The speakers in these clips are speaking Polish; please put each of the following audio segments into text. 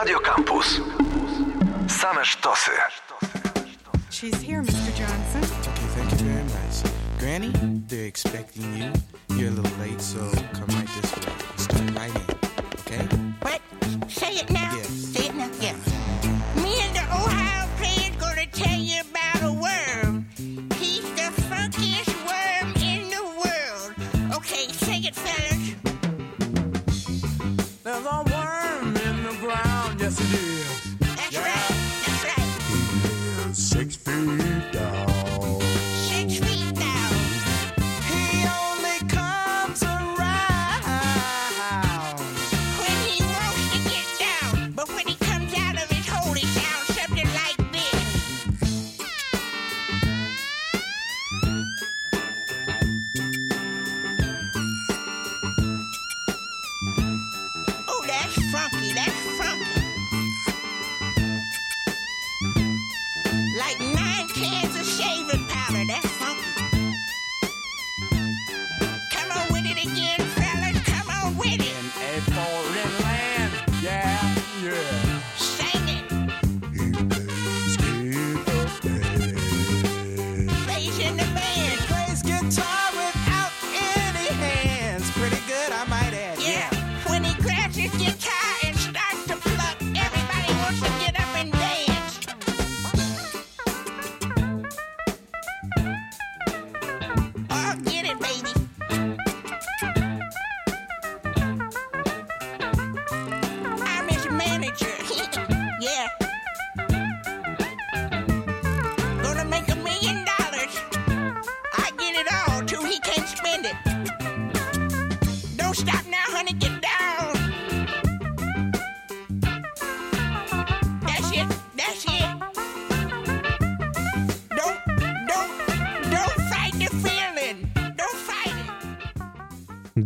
Radio Campus. Same sztosy. She's here, Mr. Johnson. Okay, thank you very much. Granny, they're expecting you. You're a little late, so come right this way. Start right in, okay?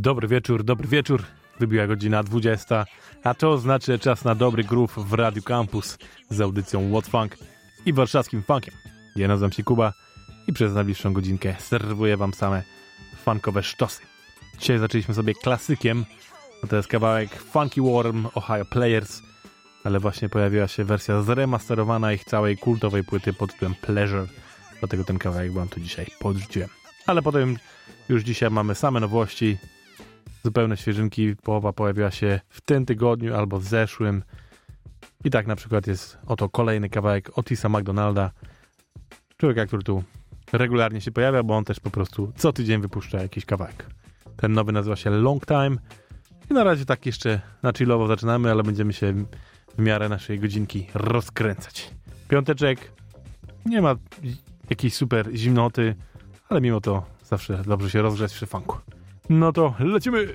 Dobry wieczór, dobry wieczór. Wybiła godzina 20, a to znaczy czas na dobry groove w Radio Campus z audycją What Funk i warszawskim funkiem. Ja nazywam się Kuba i przez najbliższą godzinkę serwuję wam same funkowe sztosy. Dzisiaj zaczęliśmy sobie klasykiem, no to jest kawałek Funky Worm Ohio Players, ale właśnie pojawiła się wersja zremasterowana ich całej kultowej płyty pod tytułem Pleasure, dlatego ten kawałek wam tu dzisiaj podrzuciłem. Ale potem już dzisiaj mamy same nowości, zupełne świeżynki. Połowa pojawiła się w tym tygodniu albo w zeszłym. I tak na przykład jest oto kolejny kawałek Otisa McDonalda. Człowieka, który tu regularnie się pojawia, bo on też po prostu co tydzień wypuszcza jakiś kawałek. Ten nowy nazywa się Long Time. I na razie tak jeszcze na chillowo zaczynamy, ale będziemy się w miarę naszej godzinki rozkręcać. Piąteczek nie ma jakiejś super zimnoty, ale mimo to zawsze dobrze się rozgrzać przy funku. No to lecimy!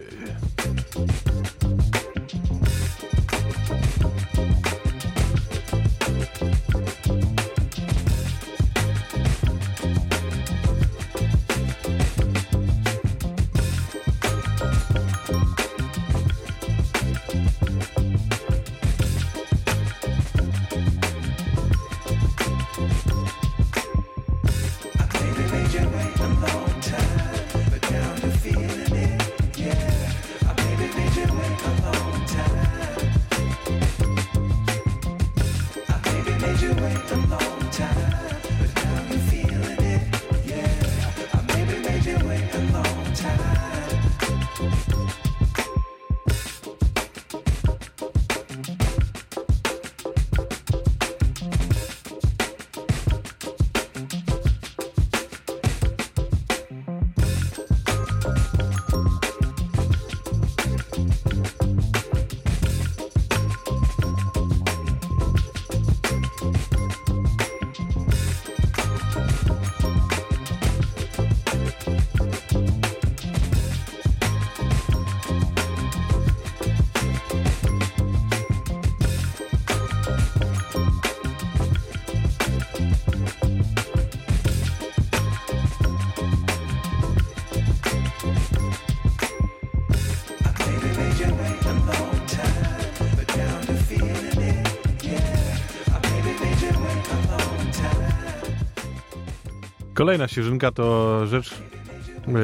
Kolejna świeżynka to rzecz,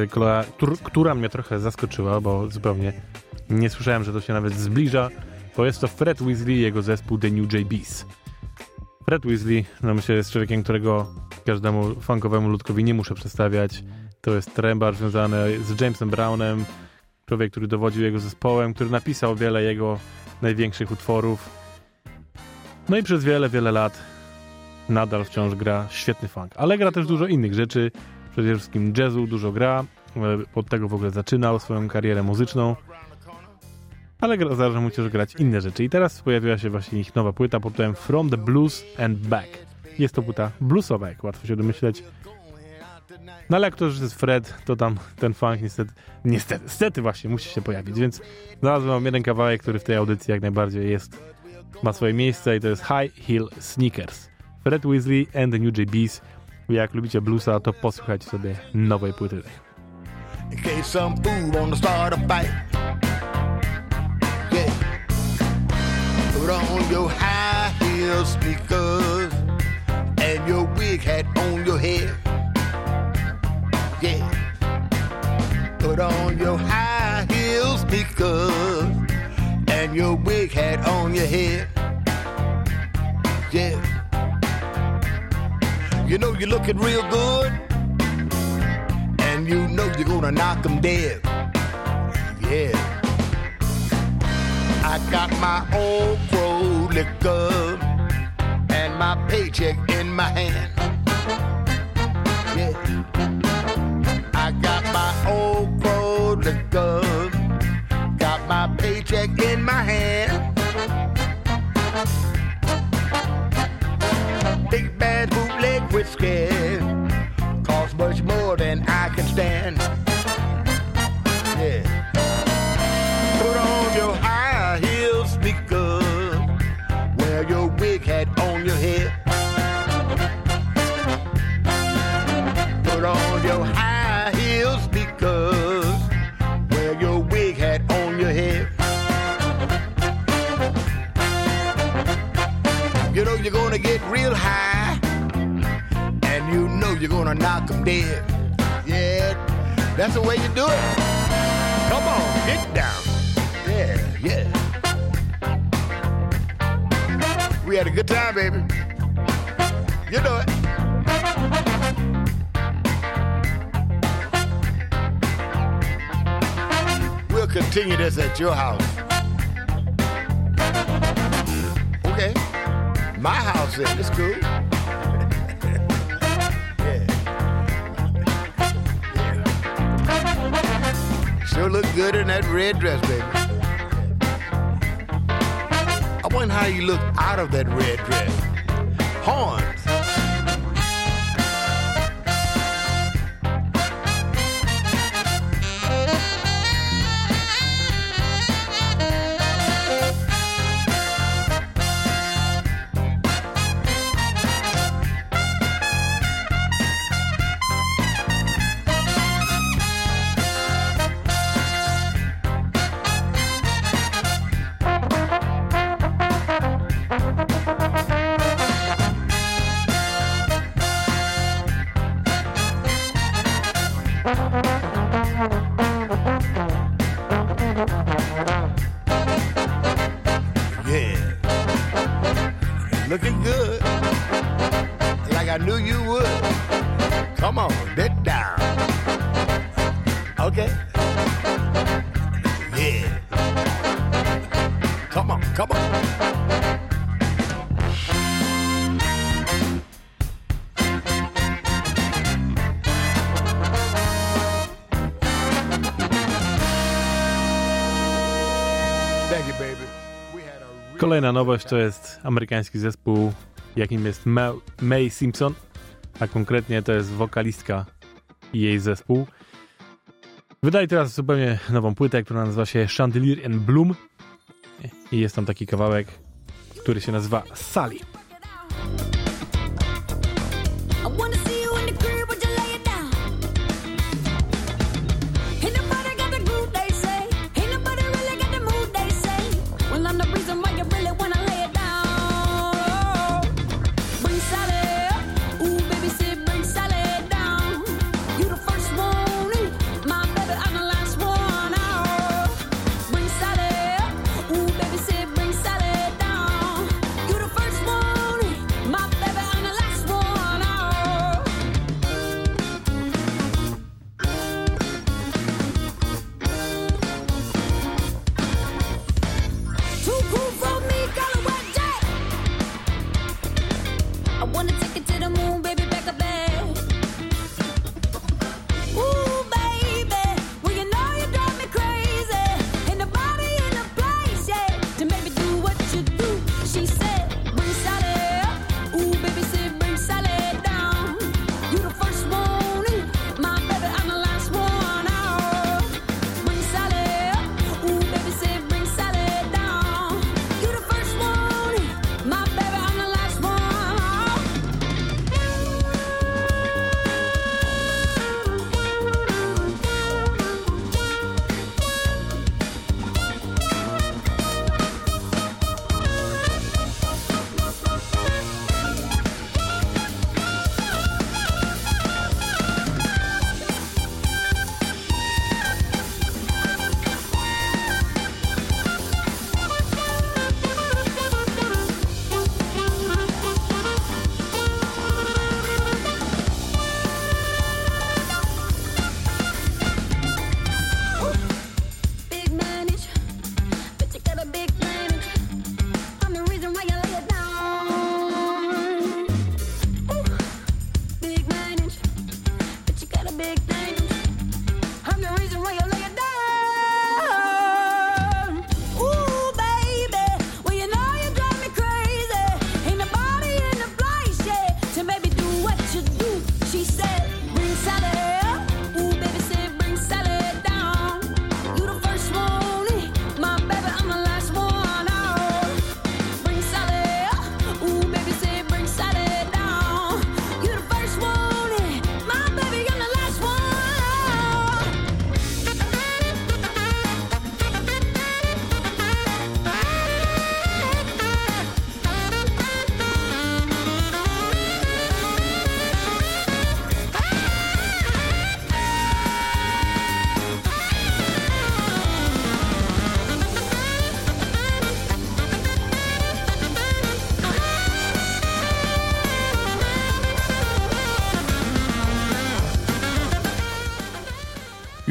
y, która, któr- która mnie trochę zaskoczyła, bo zupełnie nie słyszałem, że to się nawet zbliża bo jest to Fred Weasley i jego zespół The New JBs. Fred Weasley, no myślę, jest człowiekiem, którego każdemu funkowemu ludkowi nie muszę przedstawiać. To jest trębar związany z Jamesem Brownem, człowiek, który dowodził jego zespołem, który napisał wiele jego największych utworów. No i przez wiele, wiele lat nadal wciąż gra świetny funk, ale gra też dużo innych rzeczy, przede wszystkim jazzu dużo gra, e, od tego w ogóle zaczynał swoją karierę muzyczną, ale zdarza mu też grać inne rzeczy. I teraz pojawiła się właśnie ich nowa płyta pod tytułem From the Blues and Back. Jest to płyta bluesowa, jak łatwo się domyśleć. No ale jak to już jest Fred, to tam ten funk niestety, niestety, niestety właśnie musi się pojawić, więc znalazłem jeden kawałek, który w tej audycji jak najbardziej jest, ma swoje miejsce i to jest High Heel Sneakers. Fred Weasley and the New JBs. Jak lubicie bluesa, to posłuchajcie sobie nowej płyty. in case some fool wanna start a fight. Put on your high heel sneakers and your hat on your head. And your wig hat on your head. Yeah. You know you're looking real good and you know you're gonna knock them dead. Yeah. I got my old crow liquor and my paycheck in my hand. Yeah. I got my old crow liquor, got my paycheck in my hand. Dead. Yeah, that's the way you do it. Come on, get down. Yeah, yeah. We had a good time, baby. You know it. We'll continue this at your house. Okay. My house then, it's cool. Sure look good in that red dress, baby. I wonder how you look out of that red dress. Horns. Kolejna nowość to jest amerykański zespół, jakim jest Ma- May Simpson, a konkretnie to jest wokalistka i jej zespół. Wydali teraz zupełnie nową płytę, która nazywa się Chandelier and Bloom i jest tam taki kawałek, który się nazywa Sally.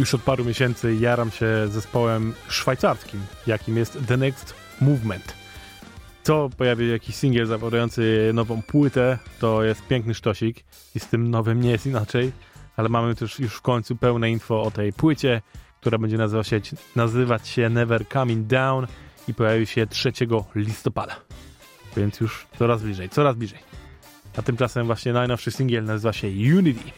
Już od paru miesięcy jaram się zespołem szwajcarskim, jakim jest The Next Movement. Co pojawi jakiś singiel zawierający nową płytę, to jest piękny sztosik i z tym nowym nie jest inaczej, ale mamy też już w końcu pełne info o tej płycie, która będzie nazywa się, nazywać się Never Coming Down i pojawi się 3 listopada. Więc już coraz bliżej, coraz bliżej. A tymczasem właśnie najnowszy singiel nazywa się Unity.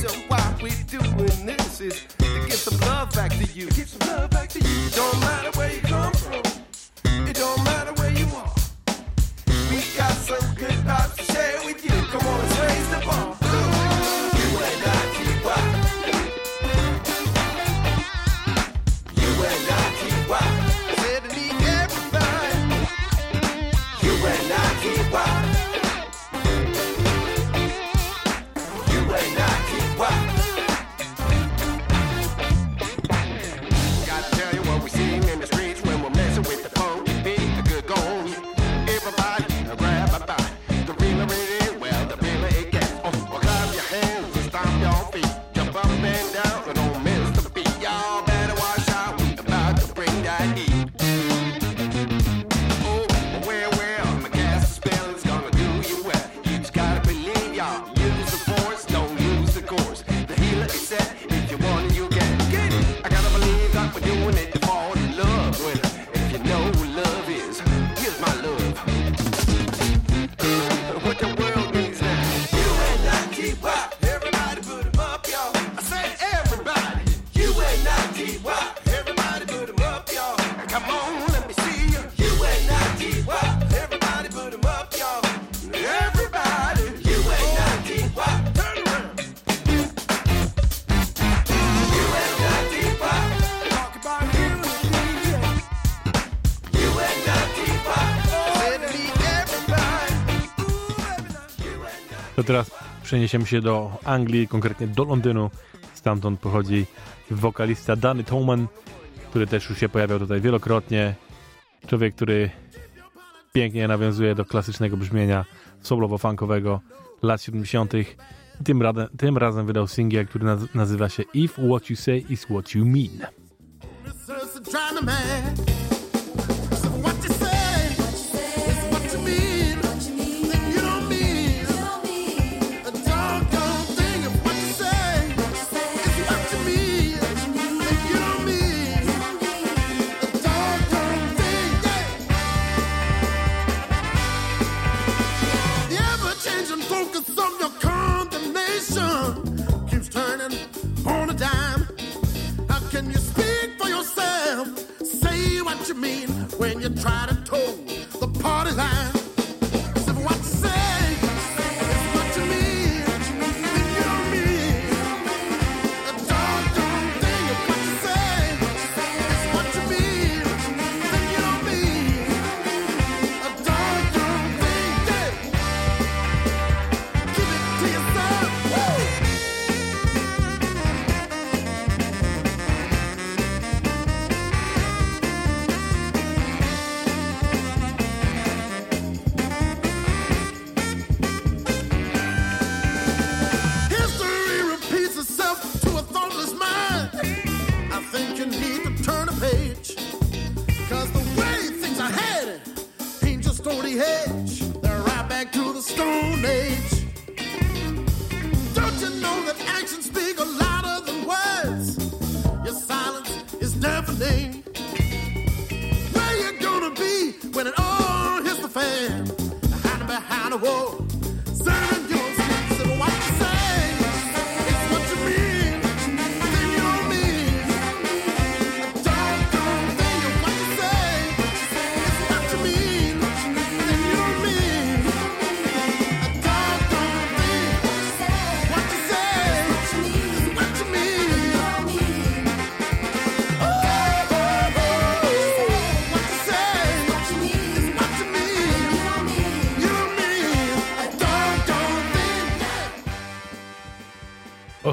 So why we doing this is to get some love back to you. Get some love back to you. It don't matter where you come from. It don't matter where you are. We got some good vibes to share with you. Come on, let's raise the bar. przeniesiemy się do Anglii, konkretnie do Londynu. Stamtąd pochodzi wokalista Danny Tolman, który też już się pojawiał tutaj wielokrotnie. Człowiek, który pięknie nawiązuje do klasycznego brzmienia soulowo-funkowego lat 70. Tym, razem, tym razem wydał singiel, który nazywa się If What You Say Is What You Mean.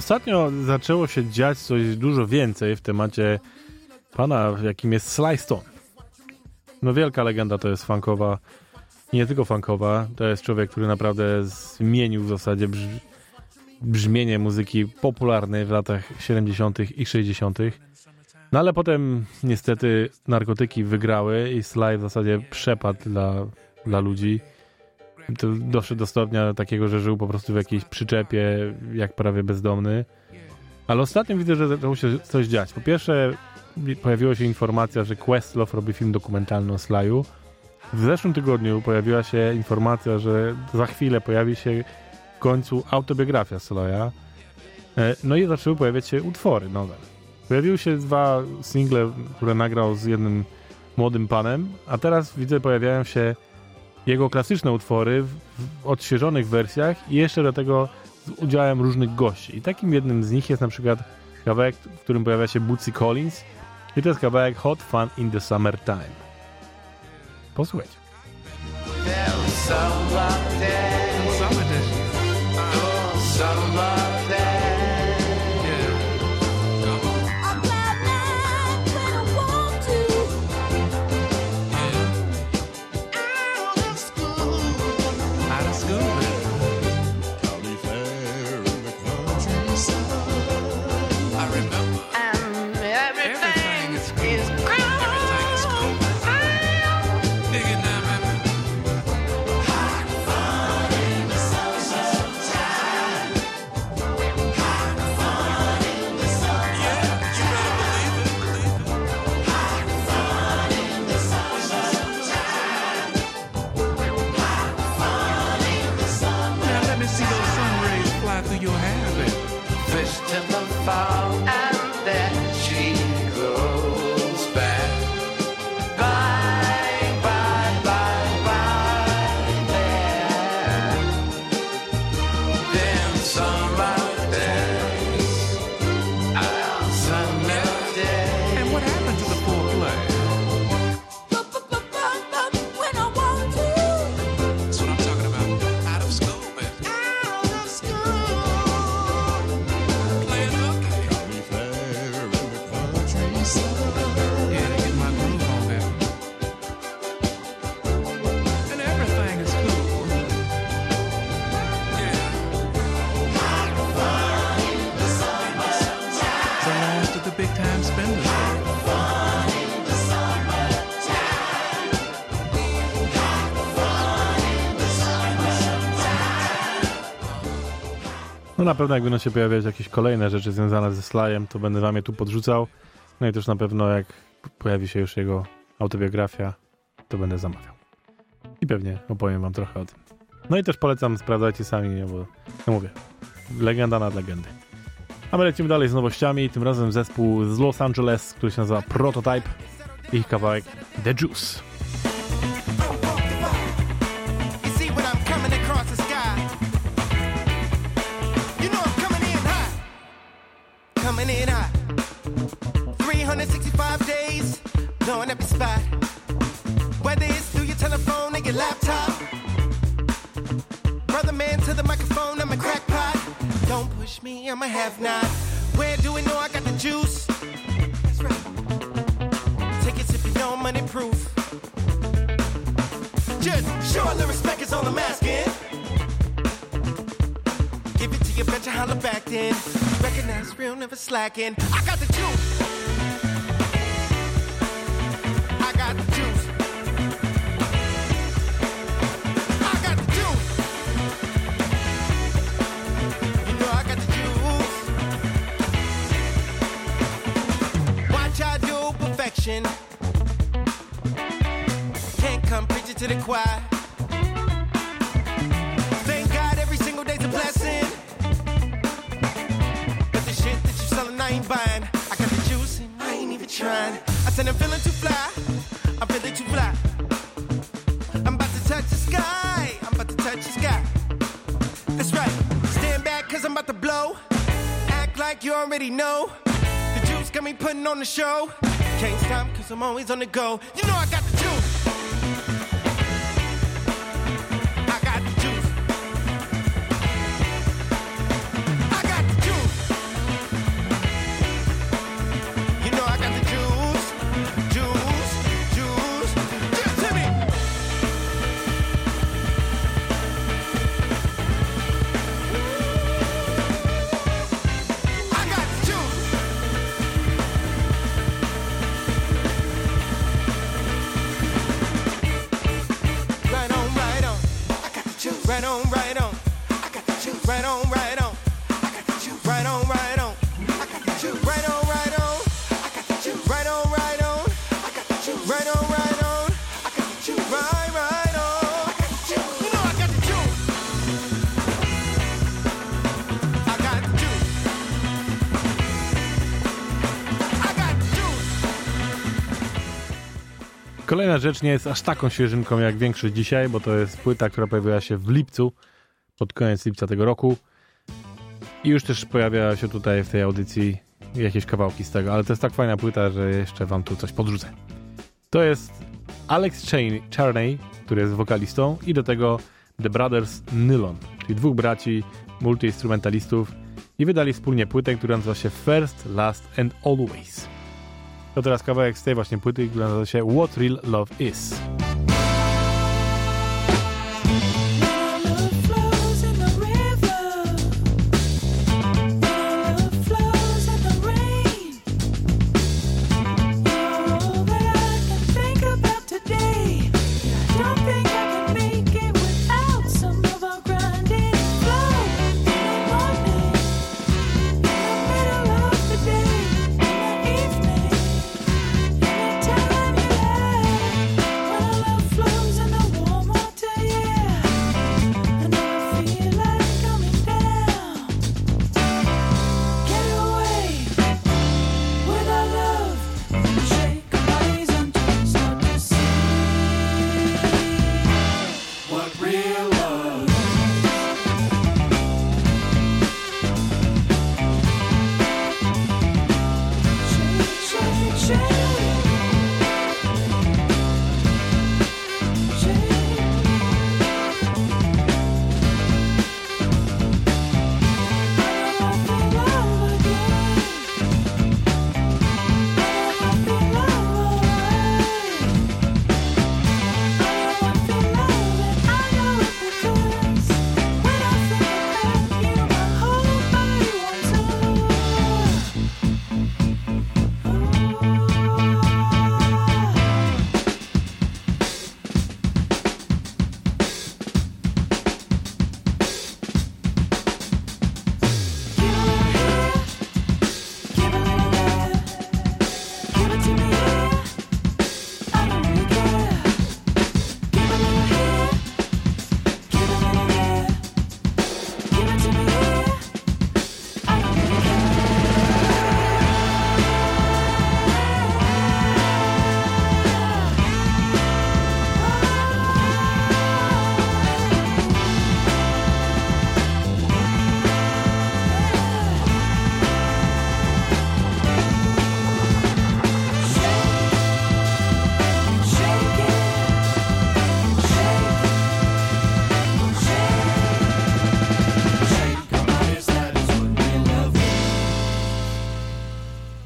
Ostatnio zaczęło się dziać coś dużo więcej w temacie pana, jakim jest Sly Stone. No wielka legenda to jest funkowa, nie tylko funkowa, to jest człowiek, który naprawdę zmienił w zasadzie brz brzmienie muzyki popularnej w latach 70. i 60. No ale potem niestety narkotyki wygrały i Sly w zasadzie przepadł dla, dla ludzi. To doszedł do stopnia takiego, że żył po prostu w jakiejś przyczepie, jak prawie bezdomny. Ale ostatnio widzę, że zaczęło się coś dziać. Po pierwsze, pojawiła się informacja, że Questlove robi film dokumentalny o Slyu. W zeszłym tygodniu pojawiła się informacja, że za chwilę pojawi się w końcu autobiografia Sly'a. E, No i zaczęły pojawiać się utwory nowe. Pojawiły się dwa single, które nagrał z jednym młodym panem, a teraz widzę pojawiają się jego klasyczne utwory w, w odświeżonych wersjach i jeszcze do tego z udziałem różnych gości. I takim jednym z nich jest na przykład kawałek, w którym pojawia się Bootsy Collins i to jest kawałek Hot Fun in the Summertime. Posłuchajcie. I'm na pewno jak będą się pojawiać jakieś kolejne rzeczy związane ze Slyem, to będę wam je tu podrzucał. No i też na pewno jak pojawi się już jego autobiografia, to będę zamawiał. I pewnie opowiem wam trochę o tym. No i też polecam, sprawdzajcie sami, bo no mówię, legenda nad legendy. A my lecimy dalej z nowościami, tym razem zespół z Los Angeles, który się nazywa Prototype. Ich kawałek The Juice. On the show. Can't stop cause I'm always on the go. Rzecz nie jest aż taką świeżynką jak większość dzisiaj, bo to jest płyta, która pojawiła się w lipcu, pod koniec lipca tego roku. I już też pojawia się tutaj w tej audycji jakieś kawałki z tego, ale to jest tak fajna płyta, że jeszcze wam tu coś podrzucę. To jest Alex Charney, który jest wokalistą i do tego The Brothers Nylon, czyli dwóch braci, multiinstrumentalistów i wydali wspólnie płytę, która nazywa się First, Last and Always. To teraz kawałek z tej właśnie płyty, która nazywa się What Real Love Is.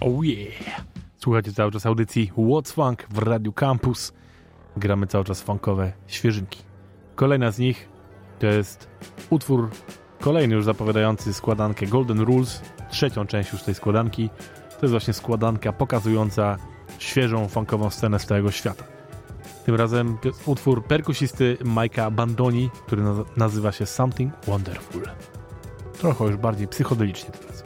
Oh yeah! Słuchajcie cały czas audycji What's Funk w Radiu Campus. Gramy cały czas funkowe świeżynki. Kolejna z nich to jest utwór kolejny już zapowiadający składankę Golden Rules, trzecią część już tej składanki. To jest właśnie składanka pokazująca świeżą funkową scenę z całego świata. Tym razem utwór perkusisty Mike'a Bandoni, który naz- nazywa się Something Wonderful. Trochę już bardziej psychodelicznie teraz.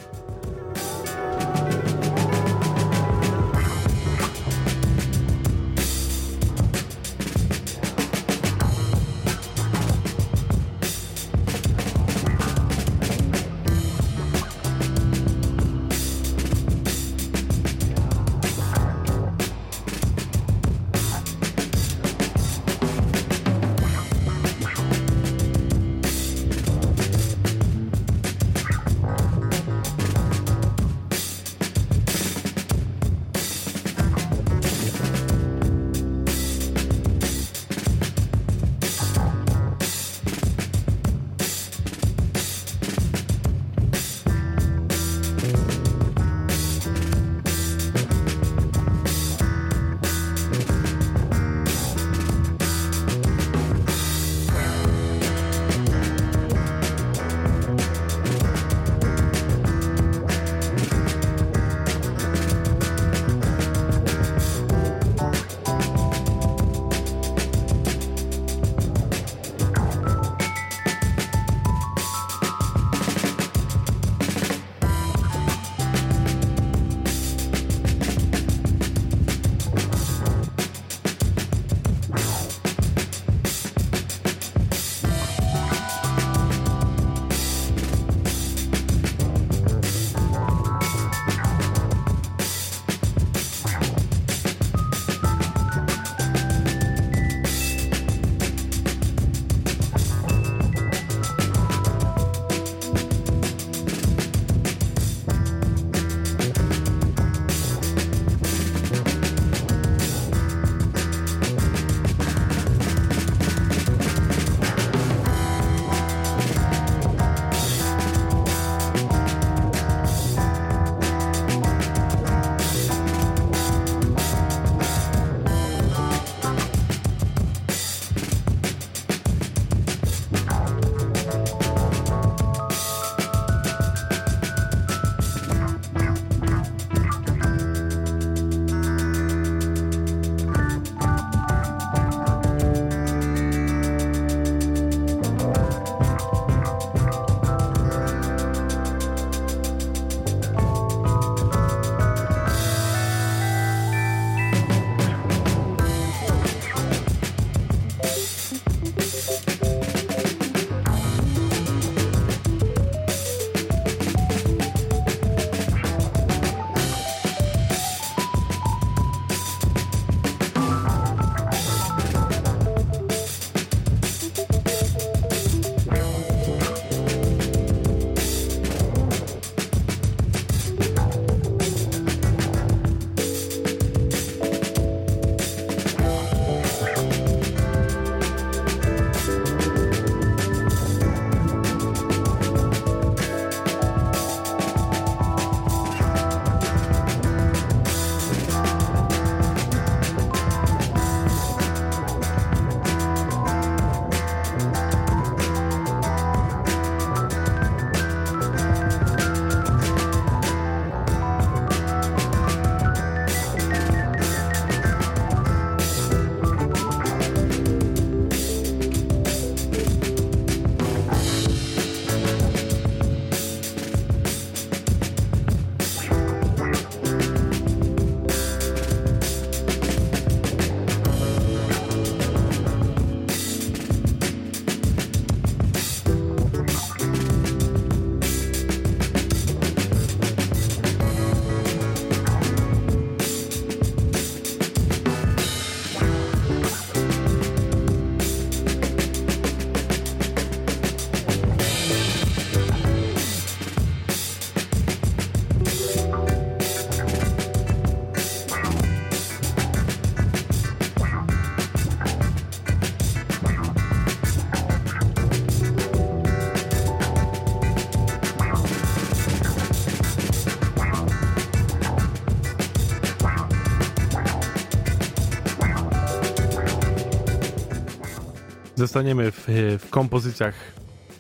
Zostaniemy w, w kompozycjach,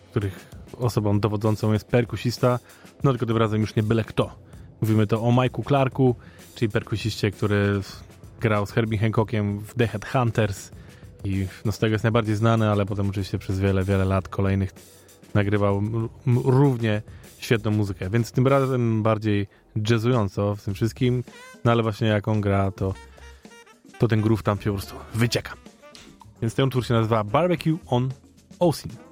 których osobą dowodzącą jest perkusista, no tylko tym razem już nie byle kto. Mówimy to o Mike'u Clarku, czyli perkusiście, który grał z Herbie Hancockiem w The Headhunters i no z tego jest najbardziej znany, ale potem oczywiście przez wiele, wiele lat kolejnych nagrywał równie świetną muzykę, więc tym razem bardziej jazzująco w tym wszystkim, no ale właśnie jak on gra, to, to ten groove tam się po prostu wycieka. Więc ten utwór się nazywa Barbecue on Osin.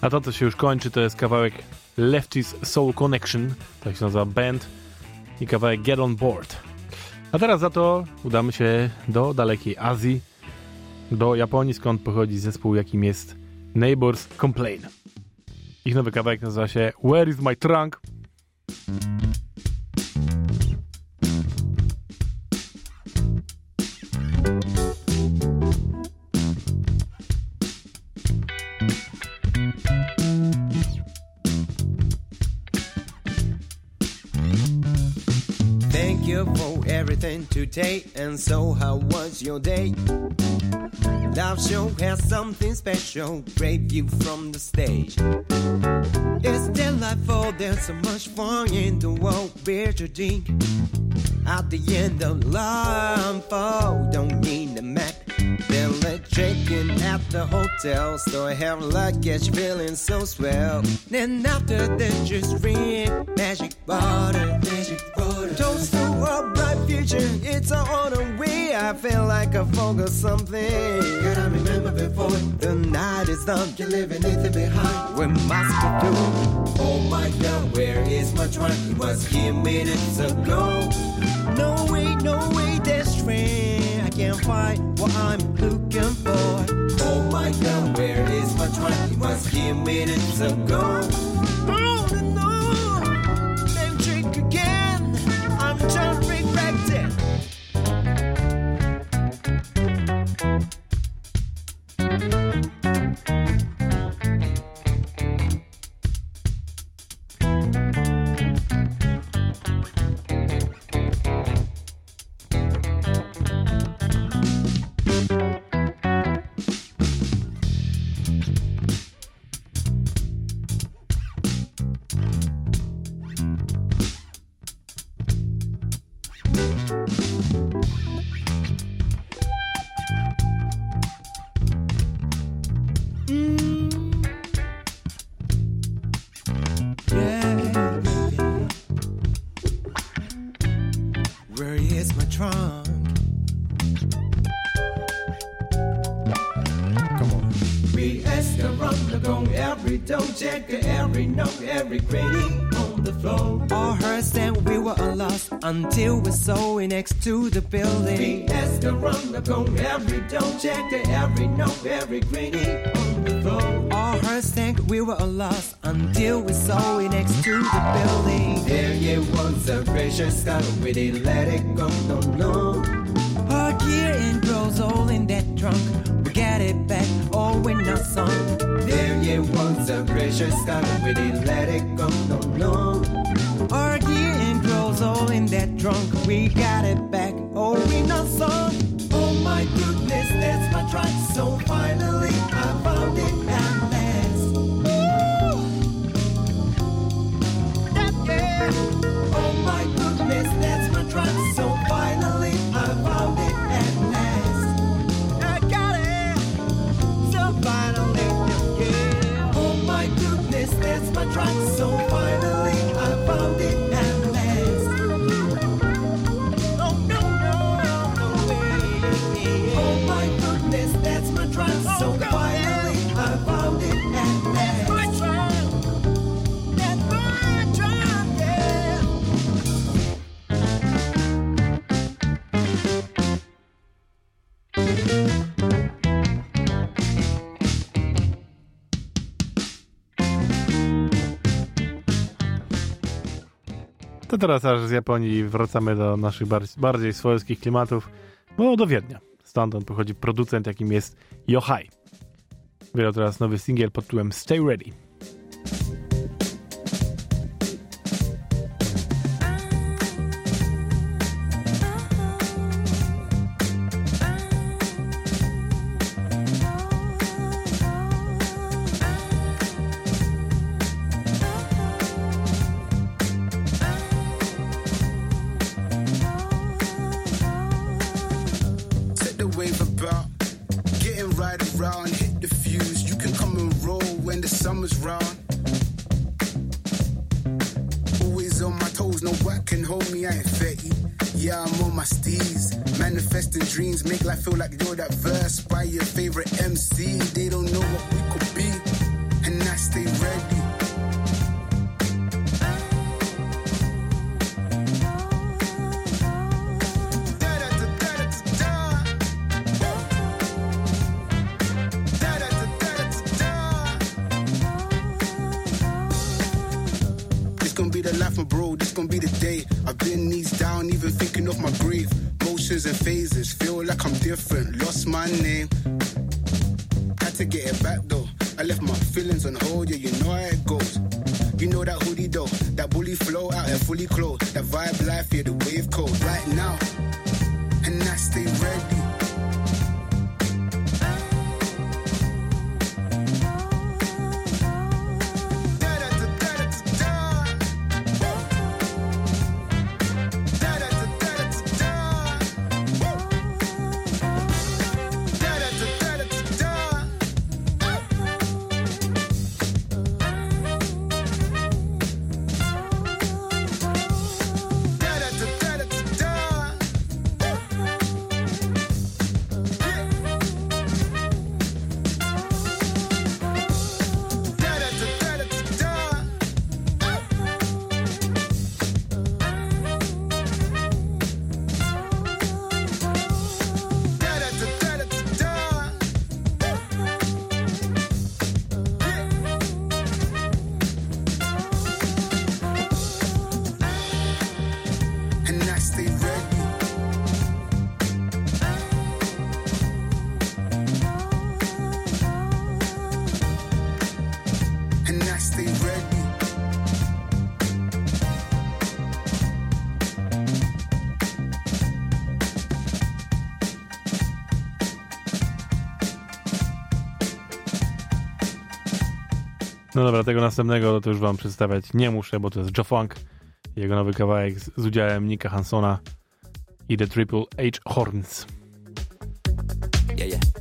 A to, co się już kończy, to jest kawałek Lefty's Soul Connection, tak się nazywa band, i kawałek Get On Board. A teraz za to udamy się do dalekiej Azji, do Japonii, skąd pochodzi zespół, jakim jest Neighbors Complain. Ich nowy kawałek nazywa się Where Is My Trunk? Today. And so, how was your day? Love show has something special. Great view from the stage. It's delightful. There's so much fun in the world. Beer to drink. At the end of line, oh, don't need a map. Then let check-in at the hotel. So I have luggage feeling so swell. Then after that, just drink magic water, magic water. Toast to a bright future. It's on the way. I feel like I forgot something. Gotta remember before the night is done. You're leaving anything behind. We must be through. Oh my God, where is my trunk? It was here minutes ago. No way, no way, that's strange. I can't find what I'm looking for. Oh my God, where is my trunk? It was here minutes ago. Oh no, lost until we saw it next to the building. We ask around the gong every don't check every note, every cranny on the floor. All heard that we were lost until we saw it next to the building. There you was a precious car, we didn't let it go, no, no. Our gear and clothes all in that trunk. We got it back, all in our song. There you was a precious car, we didn't front so teraz aż z Japonii wracamy do naszych bardziej, bardziej swojskich klimatów, bo do Wiednia. Stamtąd pochodzi producent, jakim jest Yohai. Wydał teraz nowy singiel pod tytułem Stay Ready. Bro, this gon' be the day. I've been knees down, even thinking of my grave. Motions and phases, feel like I'm different. Lost my name. Had to get it back though. I left my feelings on hold, yeah, you know how it goes. You know that hoodie though, that bully flow out here fully clothed. That vibe life, yeah, the wave code. Right now, and I stay ready. No dobra, tego następnego to już wam przedstawiać nie muszę, bo to jest Joe Funk. Jego nowy kawałek z, z udziałem Nika Hansona i The Triple H Horns. Yeah, yeah.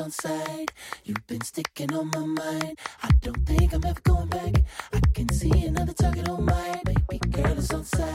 On side. You've been sticking on my mind. I don't think I'm ever going back. I can see another target on my baby girl is on side.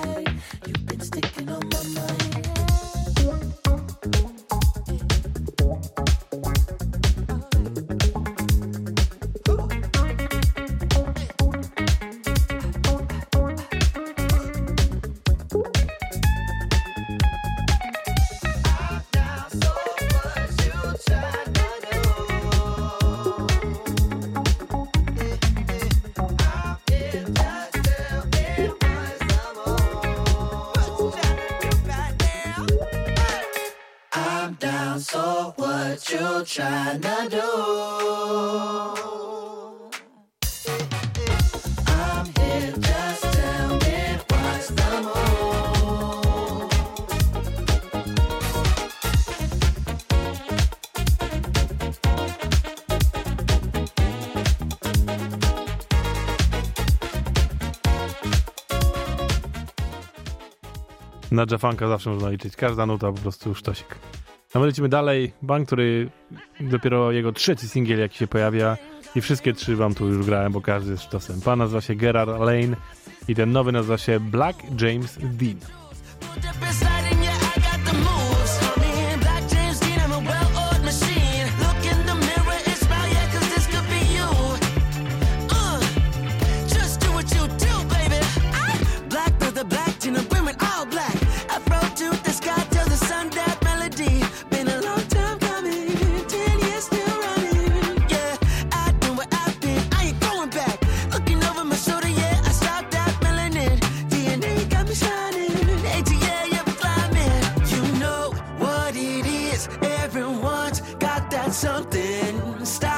Na Jafanka zawsze można liczyć. Każda nuta po prostu sztosik. No my lecimy dalej. Bank, który dopiero jego trzeci singiel jaki się pojawia i wszystkie trzy wam tu już grałem, bo każdy jest sztosem. Pan nazywa się Gerard Lane i ten nowy nazywa się Black James Dean. Everyone's got that something. Stop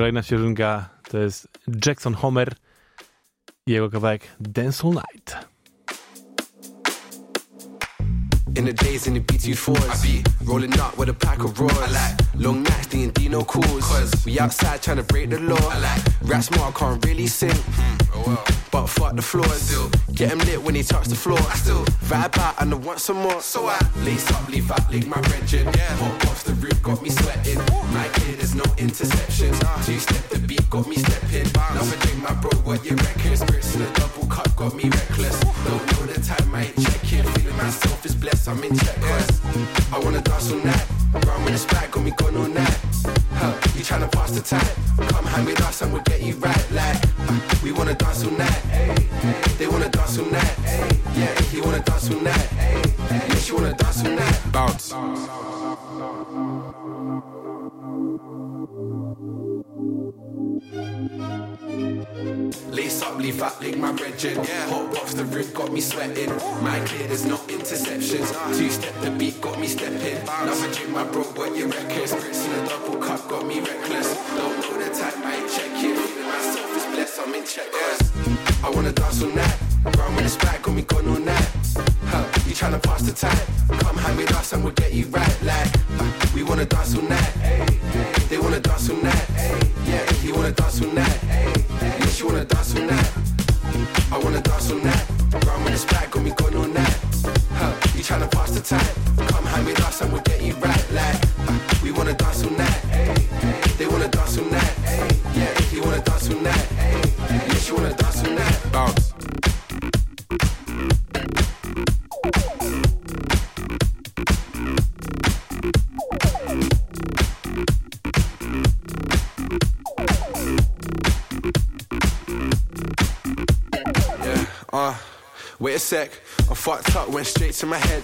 Kolejna ścieżynka to jest Jackson Homer i jego kawałek Dance All Night. In the days in the B24s, I be rolling up with a pack of raws. I like long nights, D and D no calls. Cause we outside trying to break the law. I like rap smart, can't really sing. Hmm, oh but fuck the floors. Still get him lit when he touch the floor. I still vibe out and I want some more. So I lace up, leave out, link my wrenching. Yeah. Hop off the roof, got me sweating. My kid, there's no interceptions. Two step the beat, got me stepping. Now I drink my bro, what you reckon? Spirits in a double cup, got me reckless. Don't know the time, I ain't checking. Feeling myself is blessed, I'm in check. Cause I wanna dance all night. Round with the spag, got me gone all night. Huh, you tryna pass the time? Come hang with us and we'll get you right. Like, we wanna dance all night. They wanna dance all night. Yeah, you wanna dance all night. Yes, you wanna dance all night. Bounce. Leave out, link my brethren. Hot off the roof, got me sweating. My clear, there's no interceptions. Two step the beat, got me stepping. Now I drink my bro, what you reckon? Spirits in a double cup, got me reckless. Don't know the type, I ain't checking. Myself is blessed, I'm in check. Cause I wanna dance all night. Round with the spag, got me gone all night. You tryna pass the time? Come hang with us and we'll get you right. Like, uh, we wanna dance all night. They wanna dance all night. Yeah, you wanna dance all night. Yes, you wanna dance all night. I wanna dance all night. Round with the spag, got me gone all night. Huh, you tryna pass the time? Come hang with us and we'll get you right. Like, uh, we wanna dance all night. They wanna dance all night. Yeah, you wanna dance all night. Yes, you wanna dance all night. Bounce. Uh, wait a sec. I fucked up, went straight to my head.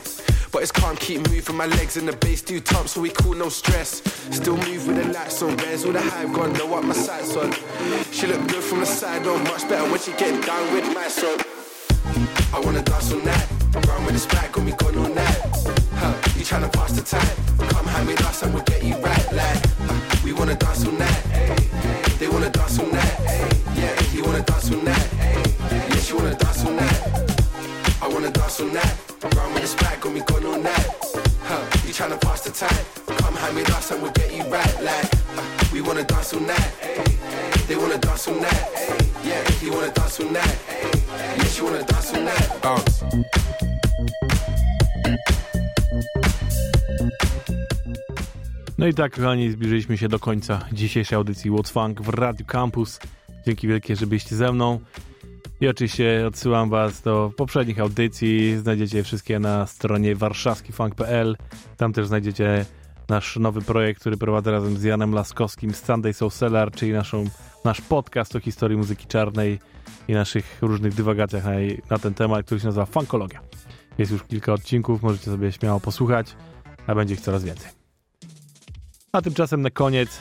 But it's calm, keep moving my legs and the bass do top, so we cool, no stress. Still move with the lights on, where's all the hype gone? Know what my sights on. She look good from the side, not much better when she get down with my son. I wanna dance all night, round with this bag, got me gone all night. Huh, you tryna pass the time? Come hang with us and we'll get you right. Like, uh, we wanna dance all night. They wanna dance all night. Yeah, you wanna dance all night. You wanna dance all. I wanna dance. Round with got me gone. Huh, you tryna pass the time? Come hang with us and we'll get you right. Like, uh, we wanna dance. They wanna dance. Yeah, you wanna dance. Yes, you wanna dance. Bounce. No i tak, kochani, zbliżyliśmy się do końca dzisiejszej audycji What's Funk w Radio Campus. Dzięki wielkie, że byliście ze mną. I oczywiście odsyłam was do poprzednich audycji. Znajdziecie wszystkie na stronie warszawskifunk.pl. Tam też znajdziecie nasz nowy projekt, który prowadzę razem z Janem Laskowskim z Sunday Soul Cellar, czyli naszą, nasz podcast o historii muzyki czarnej i naszych różnych dywagacjach na, na ten temat, który się nazywa Funkologia. Jest już kilka odcinków, możecie sobie śmiało posłuchać, a będzie ich coraz więcej. A tymczasem na koniec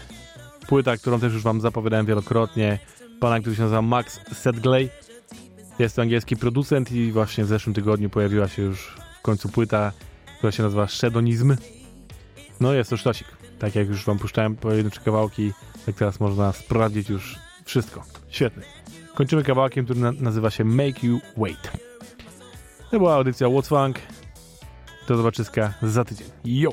płyta, którą też już wam zapowiadałem wielokrotnie, pana, który się nazywa Max Sedgley. Jest to angielski producent i właśnie w zeszłym tygodniu pojawiła się już w końcu płyta, która się nazywa Shedonizm. No jest to sztosik. Tak jak już wam puszczałem pojedyncze kawałki, tak teraz można sprawdzić już wszystko. Świetny. Kończymy kawałkiem, który na nazywa się Make You Wait. To była audycja What's Funk. Do zobaczyska za tydzień. Yo!